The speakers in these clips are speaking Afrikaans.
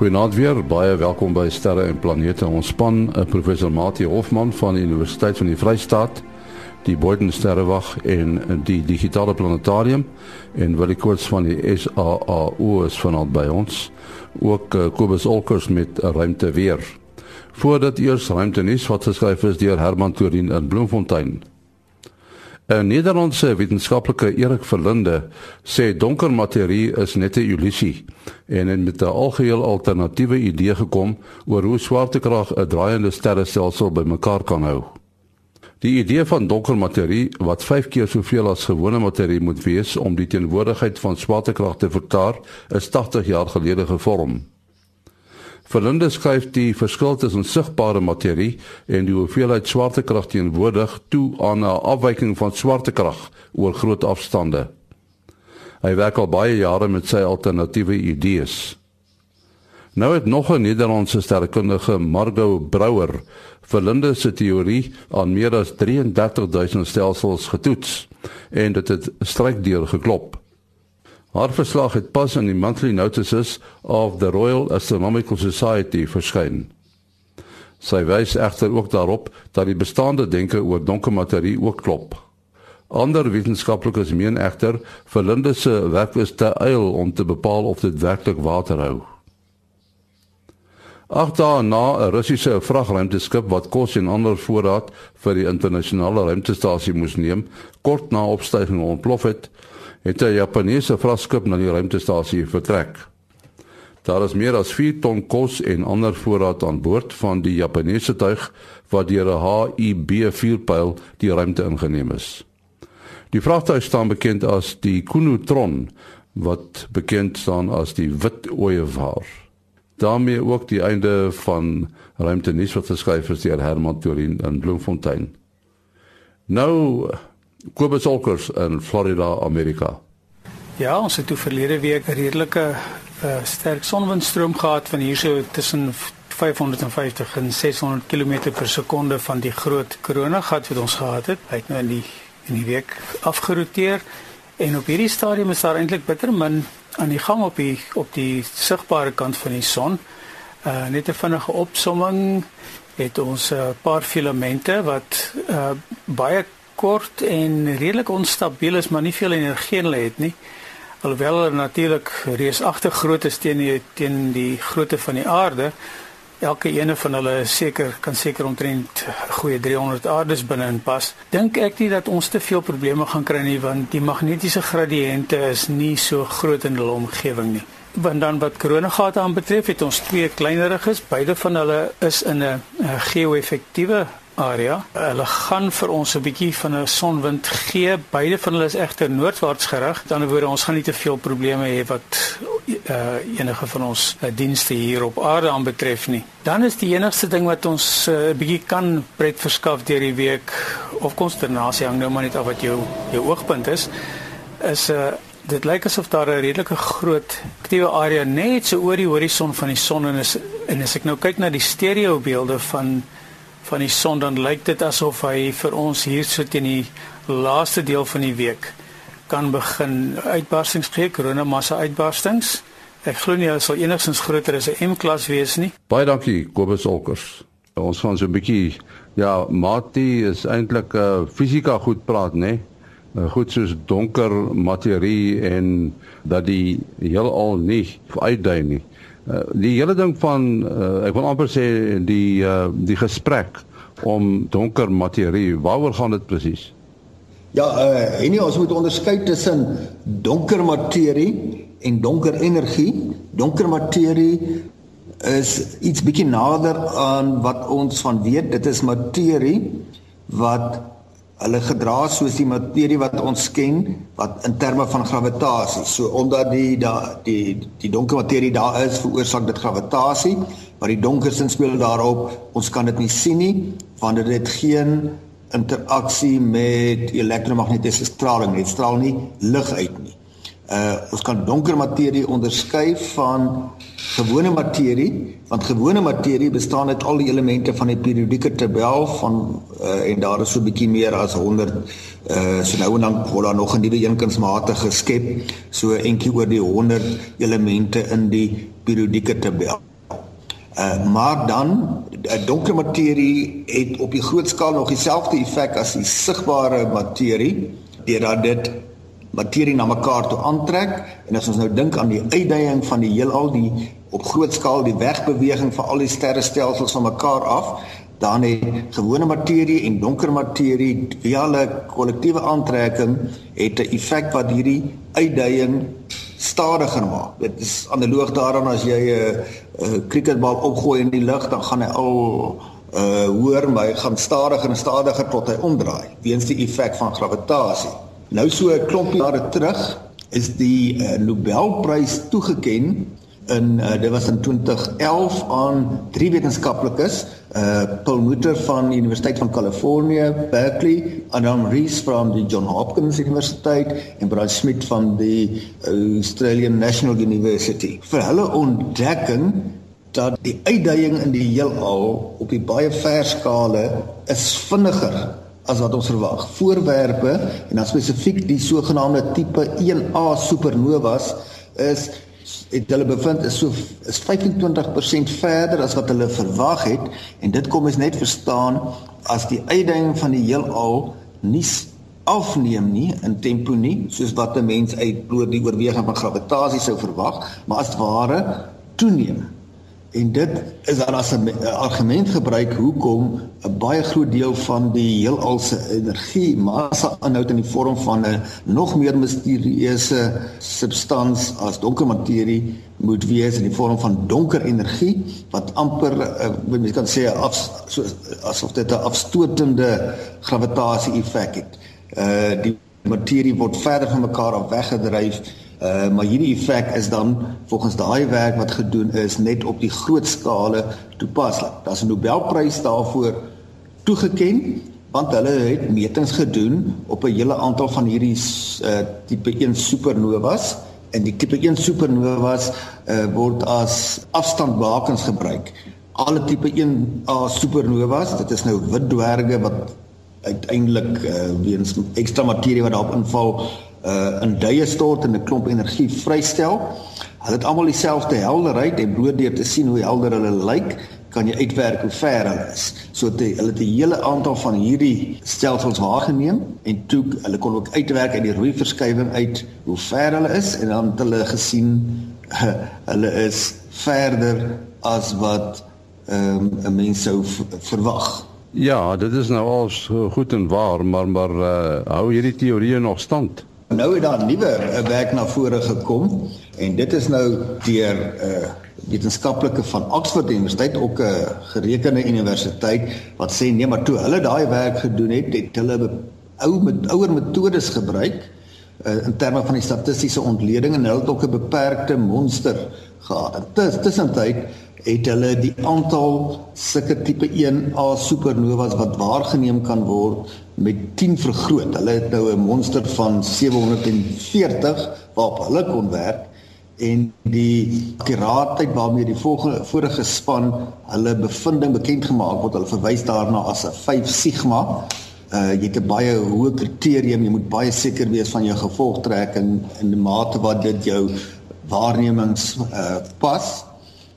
Goeienaand weer, baie welkom by Sterre en Planete. Ons span, eh, professor Mati Hofman van die Universiteit van die Vrystaat, die Boden Sterrewag en die Digitale Planetarium en Willie Koorts van die SAAU is vanaand by ons. Ook uh, Kobus Olkers met ruimte weer. Voordat eers ruimte nuus wat geskryf is deur Herman Torin in Bloemfontein. 'n Nederlandse wetenskaplike Erik Verlinde sê donker materie is net 'n illusie en het met 'n algeheel alternatiewe idee gekom oor hoe swaartekrag 'n draaiende sterrestelsel bymekaar kan hou. Die idee van donker materie wat 5 keer soveel as gewone materie moet wees om die teenwoordigheid van swaartekrag te verklaar, is 80 jaar gelede gevorm. Verlinde skryf die verskil tussen sigbare materie en die hoeveelheid swaartekrag teenwoordig toe aan 'n afwyking van swaartekrag oor groot afstande. Hy werk al baie jare met sy alternatiewe idees. Nou het nog 'n Nederlandse sterrenkundige, Margot Brouwer, Verlinde se teorie aan meer as 33000 stelsels getoets en dit het strykdeur geklop. Haar verslag het pas in die Monthly Notices of the Royal Astronomical Society verskyn. Sy wys egter ook daarop dat die bestaande denke oor donker materie ook klop. Ander wetenskaplikes meen egter Verlinde se werk is te eil om te bepaal of dit werklik water hou. Agt daar na 'n Russiese vragruimteskip wat kos en ander voorraad vir die internasionale ruimtestasie moes neem, kort na opstyging ontplof het, het 'n Japaneese vragskip na die ruimtestasie vertrek. Daar is meer as 4 ton kos en ander voorraad aan boord van die Japaneese tuig wat deur 'n HIB-vuurpyl die ruimte ingeneem is. Die vragtuig staan bekend as die Kunutron wat bekend staan as die wit ooievaar. daarmee ook die einde van ruimte nuus wat geskryf is deur Herman Torin in Bloemfontein. Nou Kobus Olkers in Florida, Amerika. Ja, ons het toe verlede week 'n redelike uh, sterk sonwindstroom gehad van hierso tussen 550 en 600 km per sekonde van die groot koronagat wat ons gehad het. Hy het nou in die in die week afgeroteer en op hierdie stadium is daar eintlik bitter min aan die gang op die op die sigbare kant van die son. Uh net 'n vinnige opsomming het ons 'n uh, paar filamente wat uh baie kort en redelik onstabiel is, maar nie veel energie hulle het nie. Alhoewel hulle natuurlik reusagtig groot is teen die teen die grootte van die aarde. Elke ene van hulle seker kan seker omtrent goeie 300 aardes binne in pas. Dink ek nie dat ons te veel probleme gaan kry nie want die magnetiese gradiënte is nie so groot in hulle omgewing nie. Want dan wat koronagate aanbetref, het ons twee kleineres, beide van hulle is in 'n geo-effektiewe area. Hulle gaan vir ons 'n bietjie van 'n sonwind gee. Beide van hulle is egter noordwaarts gerig. Aan die ander woorde, ons gaan nie te veel probleme hê wat uh, enige van ons uh, dienste hier op aarde aanbetref nie. Dan is die enigste ding wat ons 'n uh, bietjie kan pret verskaf deur die week of konsternasie hang nou maar net af wat jou jou oogpunt is is 'n uh, Dit lyk asof daar 'n redelike groot aktiewe area net so oor die horison van die son en is en as ek nou kyk na die stereo beelde van van die son dan lyk dit asof hy vir ons hier so teen die laaste deel van die week kan begin uitbarstings gee, koronamassa uitbarstings. Ek glo nie hulle sal enigstens groter as 'n M-klas wees nie. Baie dankie Kobus Olkers. Ons gaan so 'n bietjie ja, Mati is eintlik 'n uh, fisika goed praat, né? Uh, goed soos donker materie en dat die heelal nie uitdui nie. Uh, die hele ding van uh, ek wil amper sê die uh, die gesprek om donker materie, waaroor gaan dit presies? Ja, uh, en nie ons moet onderskei tussen donker materie en donker energie. Donker materie is iets bietjie nader aan wat ons van weet. Dit is materie wat hulle gedra soos die materie wat ons ken wat in terme van gravitasie. So omdat die da die die donker materie daar is, veroorsaak dit gravitasie, maar die donker sin speel daarop. Ons kan dit nie sien nie want dit het geen interaksie met elektromagnetiese straling nie. Dit straal nie lig uit nie. Uh ons kan donker materie onderskei van gewone materie, want gewone materie bestaan uit al die elemente van die periodieke tabel van uh en daar is so 'n bietjie meer as 100 uh so nou en dan word daar nog 'n nuwe een kunsmatig geskep, so eentjie oor die 100 elemente in die periodieke tabel. Uh maar dan 'n donker materie het op die groot skaal nog dieselfde effek as die sigbare materie deurdat dit materie na mekaar toe aantrek en as ons nou dink aan die uitdaging van die heelal die op groot skaal die wegbeweging van al die sterrestelsels van mekaar af dan het gewone materie en donker materie via hulle kollektiewe aantrekking het 'n effek wat hierdie uitdaging stadiger maak. Dit is analoog daaraan as jy 'n 'n cricketbal opgooi in die lug, dan gaan hy al uh hoor maar hy gaan stadiger en stadiger tot hy omdraai weens die effek van gravitasie. Nou so 'n klomp jare terug is die uh, Nobelprys toegeken in uh, dit was in 2011 aan drie wetenskaplikes uh Paul Mutter van die Universiteit van Kalifornië Berkeley Adam Rees van die John Hopkins Universiteit en Brad Smith van die Australian National University. Vir hulle ontdekking dat die uitdaging in die heelal op die baie ver skale is vinniger as wat ons verwag. Voorwerpe en dan spesifiek die sogenaamde tipe 1A supernovas is het hulle bevind is so is 25% verder as wat hulle verwag het en dit kom ons net verstaan as die uitdaging van die heelal nie afneem nie in tempo nie soos wat 'n mens uit bloot die oorweging van gravitasie sou verwag maar as ware toeneem En dit is dan as 'n argument gebruik hoekom 'n baie groot deel van die heelal se energie massa inhoud in die vorm van 'n nog meer misterieuse substans as donker materie moet wees in die vorm van donker energie wat amper uh, mens kan sê af so asof dit 'n afstotende gravitasie effek het. Uh die materie word verder van mekaar af weggedryf Uh maar hierdie effek is dan volgens daai werk wat gedoen is net op die groot skale toepaslik. Daar's 'n Nobelprys daarvoor toegeken want hulle het metings gedoen op 'n hele aantal van hierdie uh tipe 1 supernovas en die tipe 1 supernovas uh word as afstandbakens gebruik. Alle tipe 1A supernovas, dit is nou wit dwerge wat uiteindelik uh weens ekstra materie wat daarop inval uh in duie stort en 'n klomp energie vrystel. Hulle het almal dieselfde helderheid en bloot deur te sien hoe helder hulle lyk, kan jy uitwerk hoe ver hulle is. So te, hulle het 'n hele aantal van hierdie stelsels waargeneem en toe hulle kon ook uitwerk uit die rooi verskywing uit hoe ver hulle is en dan het hulle gesien uh, hulle is verder as wat um, 'n mens sou verwag. Ja, dit is nou al goed en waar, maar maar uh, hou hierdie teorieë nog stand? Nou het daar nuwe eh, werk na vore gekom en dit is nou deur 'n uh, eh, wetenskaplike van Oxford Universiteit ook 'n uh, gerekende universiteit wat sê nee maar toe hulle daai werk gedoen het, het hulle ou met ouer metodes gebruik uh, in terme van die statistiese ontleding en hulle het ook 'n beperkte monster gehad. Tussentyd het hulle die aantal sulke tipe 1A supernovas wat waargeneem kan word met 10 vergroot. Hulle het nou 'n monster van 740 waarop hulle kon werk en die akkuraatheid waarmee die volgende vorige span hulle bevinding bekend gemaak word, hulle verwys daarna as 'n 5 sigma. Uh jy het 'n baie hoë kriterium, jy moet baie seker wees van jou gevolgtrekking in die mate wat dit jou waarnemings uh pas.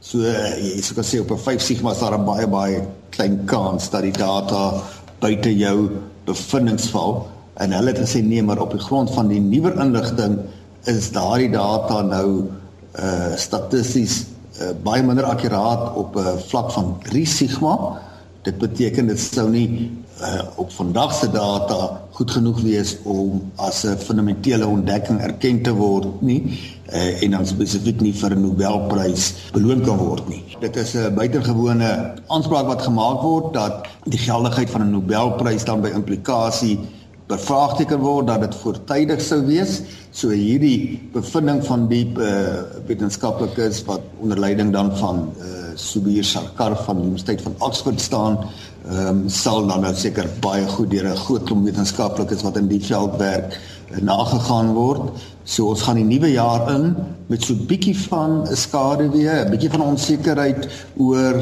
So uh, jy sê so op 'n 5 sigma is daar 'n baie baie klein kans dat die data buite jou bevindinge val en hulle het gesê nee maar op die grond van die nuwe inligting is daardie data nou uh statisties uh, baie minder akkuraat op 'n uh, vlak van 3 sigma. Dit beteken dit sou nie uh, op vandag se data goed genoeg wees om as 'n fundamentele ontdekking erken te word nie uh, en dan spesifiek nie vir 'n Nobelprys beloon kan word nie. Dit is 'n buitengewone aanspraak wat gemaak word dat die geldigheid van 'n Nobelprys dan by implikasie bevraagteken word dat dit voortydig sou wees. So hierdie bevinding van die uh, wetenskaplikes wat onder leiding dan van uh, Subir Sarkar van die Universiteit van Oxford staan, ehm um, sal dan nou seker baie goed deur 'n groot klomp wetenskaplikes wat in die veld werk nagegaan word. So ons gaan die nuwe jaar in met so 'n bietjie van 'n skaduwee, 'n bietjie van onsekerheid oor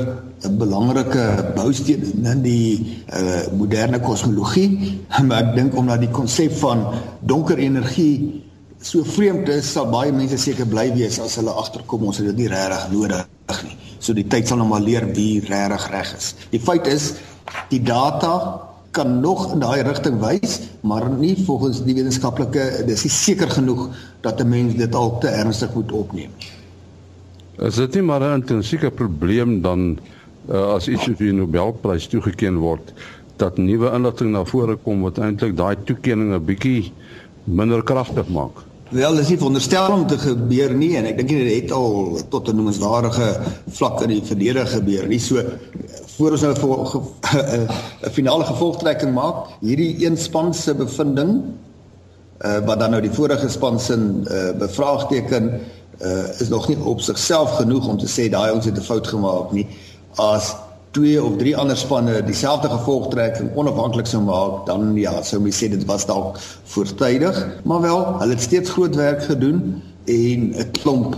'n belangrike bousteen in die uh, moderne kosmologie, maar ek dink omdat die konsep van donker energie so vreemd is, sal baie mense seker bly wees as hulle agterkom ons het dit nie regtig nodig nie. So die tyd sal nou maar leer wie regtig reg is. Die feit is die data kan nog in daai rigting wys, maar nie volgens die wetenskaplike dis nie seker genoeg dat 'n mens dit al te ernstig moet opneem. Is dit nie maar 'n intrinsieke probleem dan uh, as iets soos die Nobelprys toegekend word dat nuwe inligting na vore kom wat eintlik daai toekenning 'n bietjie minder kragtig maak? Wel, dit is nie veronderstel om te gebeur nie en ek dink dit het al tot 'n noemenswaardige vlak in die verlede gebeur. Nie so voor ons nou 'n finale gevolgtrekking maak, hierdie een span se bevinding uh wat dan nou die vorige span se uh bevraagteken uh is nog nie op sigself genoeg om te sê daai ons het 'n fout gemaak nie. As twee of drie ander spanne dieselfde gevolgtrekking onafhanklik sou maak, dan ja, sou mens sê dit was dalk voortydig, maar wel, hulle het steeds groot werk gedoen en 'n klomp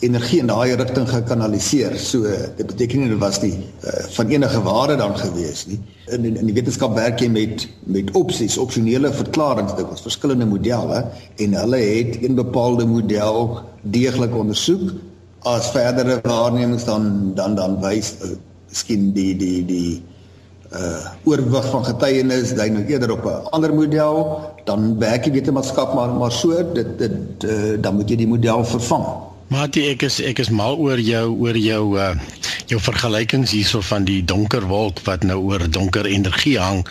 energie in daai rigting gekanaliseer. So dit beteken nie dit was nie uh, van enige waarde dan gewees nie. In in, in die wetenskap werk jy met met opsies, opsionele verklaringe, dit was verskillende modelle en hulle het een bepaalde model deeglik ondersoek as verdere waarnemings dan dan dan wys uh, miskien die die die uh oorwig van getuienis dui nou eerder op 'n ander model dan werk jy wetenskap maar maar so dit dit uh, dan moet jy die model vervang Matie, ek is ek is mal oor jou oor jou uh jou vergelykings hierso van die donker wolk wat nou oor donker energie hang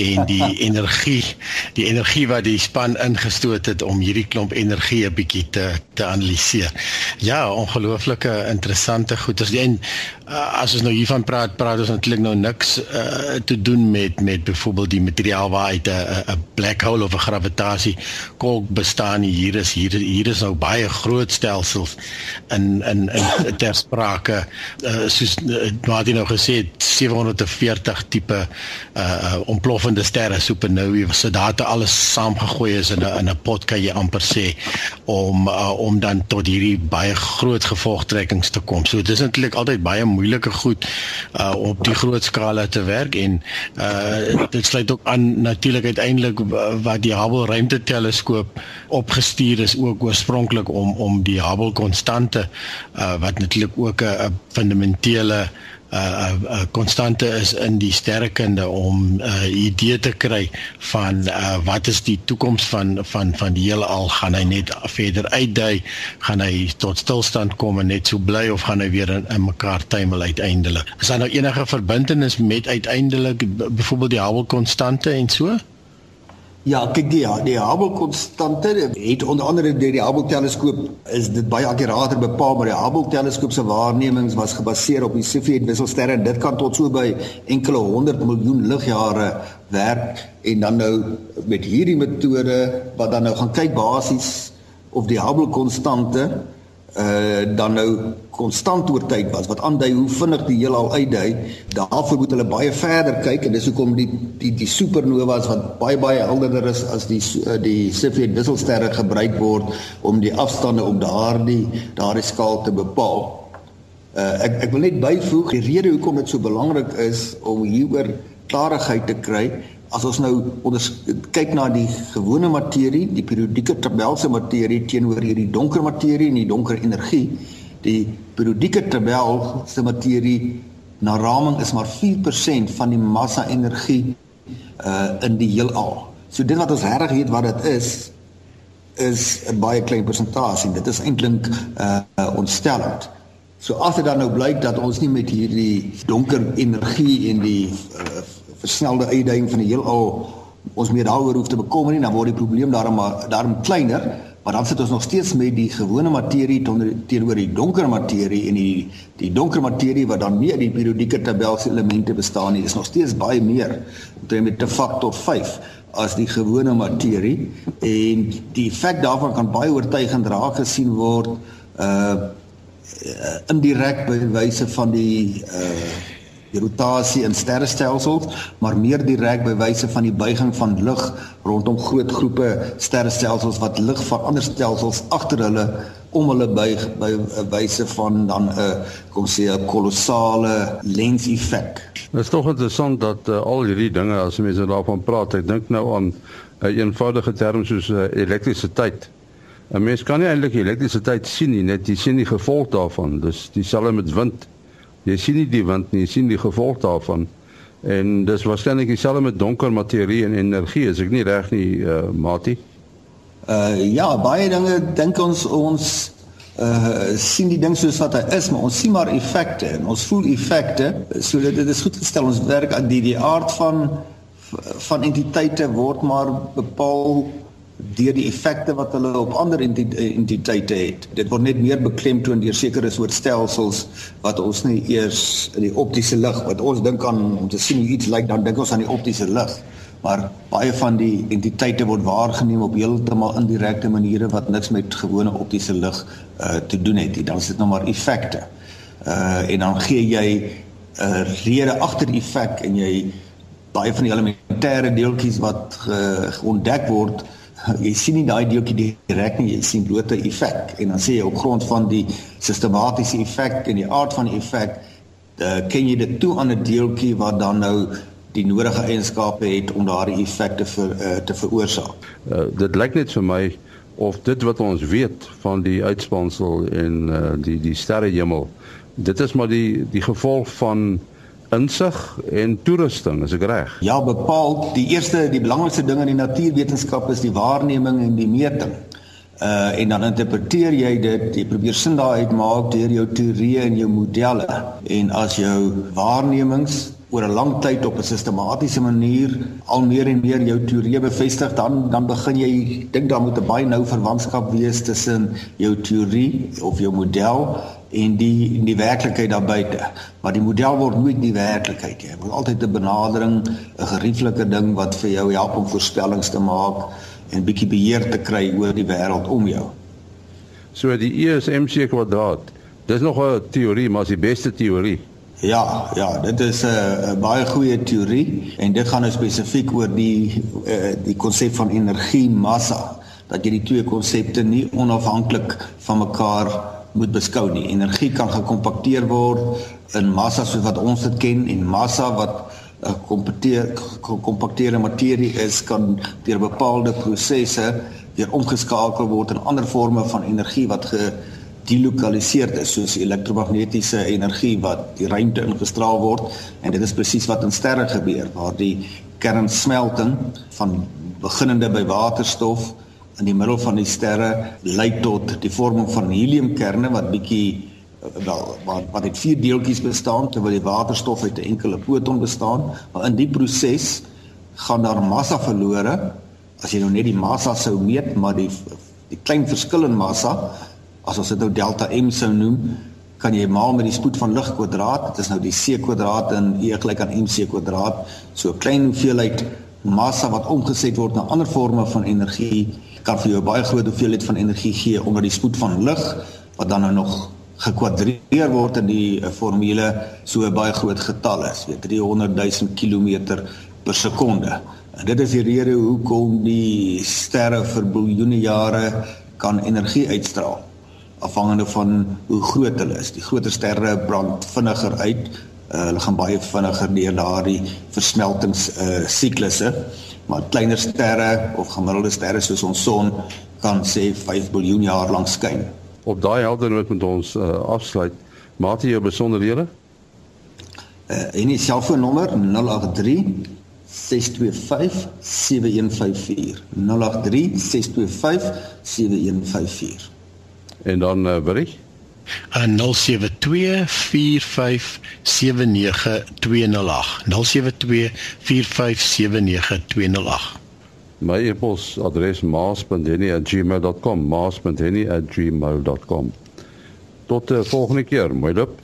en die energie die energie wat die span ingestoot het om hierdie klomp energie 'n bietjie te te analiseer. Ja, ongelooflike interessante goeders. En uh, as ons nou hiervan praat, praat ons natuurlik nou niks uh te doen met met byvoorbeeld die materiaal waaruit 'n 'n black hole of 'n gravitasie kolk bestaan. Hier is hier hier is nou baie groot stelsels in in in ter sprake uh, soos wat jy nou gesê het 740 tipe uh, uh ontploffende sterre supernovae so data alles saamgegooi is in 'n in 'n pot kan jy amper sê om uh, om dan tot hierdie baie groot gevolgtrekkings te kom. So dis eintlik altyd baie moeilike goed uh op die groot skaal te werk en uh dit sluit ook aan natuurlik uiteindelik wat die Hubble ruimteteleskoop opgestuur is ook oorspronklik om om die Hubble konstante uh, wat natuurlik ook 'n fundamentele 'n uh, 'n uh, konstante uh, is in die sterrekunde om 'n uh, idee te kry van uh, wat is die toekoms van van van die hele al? Gaan hy net verder uitdui? Gaan hy tot stilstand kom en net so bly of gaan hy weer in, in mekaar tuimel uiteindelik? Is daar nou enige verbintenis met uiteindelik byvoorbeeld die Hubble konstante en so Ja, kyk die die Hubble konstante het onder andere deur die Hubble teleskoop is dit baie akkurater bepaal maar die Hubble teleskoop se waarnemings was gebaseer op die Cepheid wisselsterre en dit kan tot so by enkele 100 miljoen ligjare werk. En dan nou met hierdie metode wat dan nou gaan kyk basies of die Hubble konstante uh dan nou konstant oor tyd was wat aandui hoe vinnig die heelal uitdui daarvoor moet hulle baie verder kyk en dis hoekom die die die supernovas wat baie baie helderder is as die uh, die Cepheid wisselsterre gebruik word om die afstande op daardie daardie skaal te bepaal. Uh ek ek wil net byvoeg die rede hoekom dit so belangrik is om hieroor klarigheid te kry as ons nou onder kyk na die gewone materie, die periodieke tabelse materie teenoor hierdie donker materie en die donker energie, die periodieke tabel se materie na raming is maar 4% van die massa energie uh in die heelal. So dit wat ons reg weet wat dit is is 'n baie klein persentasie. Dit is eintlik uh, uh ontstellend. So as dit dan nou blyk dat ons nie met hierdie donker energie en die uh, versnelde uitdaging van die heelal ons meer daaroor hoef te bekommer nie, dan word die probleem daarom daarom kleiner, maar dan sit ons nog steeds met die gewone materie teenoor die donker materie en die die donker materie wat dan nie uit die periodieke tabelse elemente bestaan nie. Dit is nog steeds baie meer, omtrent met 'n faktor 5 as die gewone materie en die effek daarvan kan baie oortuigend raak gesien word uh indirek by wyse van die uh rotasie in sterrestelsels, maar meer direk by wyse van die buiging van lig rondom groot groepe sterrestelsels wat lig van ander stelsels agter hulle om hulle buig by wyse van dan 'n kom sê 'n kolossale lens-effek. Dit is tog interessant dat uh, al hierdie dinge as mense daarvan praat, ek dink nou aan 'n uh, eenvoudige term soos uh, elektrisiteit. 'n Mens kan nie eintlik elektrisiteit sien nie, net jy sien die gevolg daarvan. Dis dieselfde met wind Jy sien nie die wind nie, jy sien die gevolg daarvan. En dis waarskynlik dieselfde met donker materie en energie, as ek nie reg nie, uh, Mati. Uh ja, baie dinge dink ons ons uh sien die ding soos wat hy is, maar ons sien maar effekte en ons voel effekte. So dit, dit is goed gestel ons werk aan die die aard van van entiteite word maar bepaal deur die effekte wat hulle op ander entiteite het. Dit word net meer beklemtoon deur sekere soort stelsels wat ons nie eers in die optiese lig wat ons dink aan om te sien hoe iets lyk dan dink ons aan die optiese lig. Maar baie van die entiteite word waargeneem op heeltemal indirekte maniere wat niks met gewone optiese lig uh te doen het nie. Dan is dit nou maar effekte. Uh en dan gee jy 'n uh, rede agter die effek en jy baie van die elementêre deeltjies wat uh, ontdek word jy sien nie daai deeltjie direk nie, jy sien blote effek en dan sê jy op grond van die sistematiese effek en die aard van die effek, uh, ken jy dit toe aan 'n deeltjie wat dan nou die nodige eienskappe het om daardie effekte vir uh, te veroorsaak. Uh, dit lyk net vir my of dit wat ons weet van die uitspansel en uh, die die sterrehemel, dit is maar die die gevolg van insig en toerusting, is ek reg? Ja, bepaal. Die eerste, die belangrikste ding in die natuurwetenskap is die waarneming en die meting. Uh en dan interpreteer jy dit, jy probeer sin daaruit maak deur jou teorieë en jou modelle. En as jou waarnemings oor 'n lang tyd op 'n sistematiese manier al meer en meer jou teorie bevestig, dan dan begin jy dink daar moet 'n baie nou verwantskap wees tussen jou teorie of jou model en die in die werklikheid daar buite. Maar die model word nooit die werklikheid nie. Dit word altyd 'n benadering, 'n gerieflike ding wat vir jou help om voorspellings te maak en 'n bietjie beheer te kry oor die wêreld om jou. So die E is mc kwadraat. Dis nog 'n teorie, maar is die beste teorie. Ja, ja, dit is 'n baie goeie teorie en dit gaan nou spesifiek oor die uh, die konsep van energie massa dat jy die twee konsepte nie onafhanklik van mekaar moet beskou nie. Energie kan gekompakteer word in massa soos wat ons dit ken en massa wat 'n uh, gekompakteerde materie is kan deur bepaalde prosesse weer omgeskakel word in ander forme van energie wat gedelokaliseer is soos elektromagnetiese energie wat die ruimte ingestraal word en dit is presies wat in sterre gebeur waar die kernsmelting van beginnende by waterstof in die middel van die sterre lei tot die vorming van heliumkerne wat bietjie eh, wel wat wat dit vier deeltjies bestaan terwyl die waterstof uit 'n enkele proton bestaan. Maar in die proses gaan daar massa verlore. As jy nou net die massa sou meet maar die die klein verskil in massa as ons dit nou delta m sou noem kan jy maal met die spoed van lig kwadraat. Dit is nou die c kwadraat in e gelyk aan mc kwadraat. So 'n klein hoeveelheid massa wat omgeset word na ander forme van energie kan vir jou baie groot hoeveelheid van energie gee omdat die spoed van lig wat dan nou nog gekwadreer word in die uh, formule so 'n baie groot getal is, weet 300 000 km per sekonde. En dit is die rede hoekom die sterre vir biljoene jare kan energie uitstraal afhangende van hoe groot hulle is. Die groter sterre brand vinniger uit. Uh, hulle gaan baie vinniger deur daardie versmeltings uh, siklusse maar kleiner sterre of gemiddelde sterre soos ons son kan sê 5 biljoen jaar lank skyn. Op daai helder noot met ons uh, afsluit. Maat jy jou besonderhede? Uh, en die selfoonnommer 083 625 7154 083 625 7154 En dan uh, berig aan 0724579208 0724579208 My e-posadres maas.henny@gmail.com maas.henny@gmail.com Tot die uh, volgende keer, mooi loop.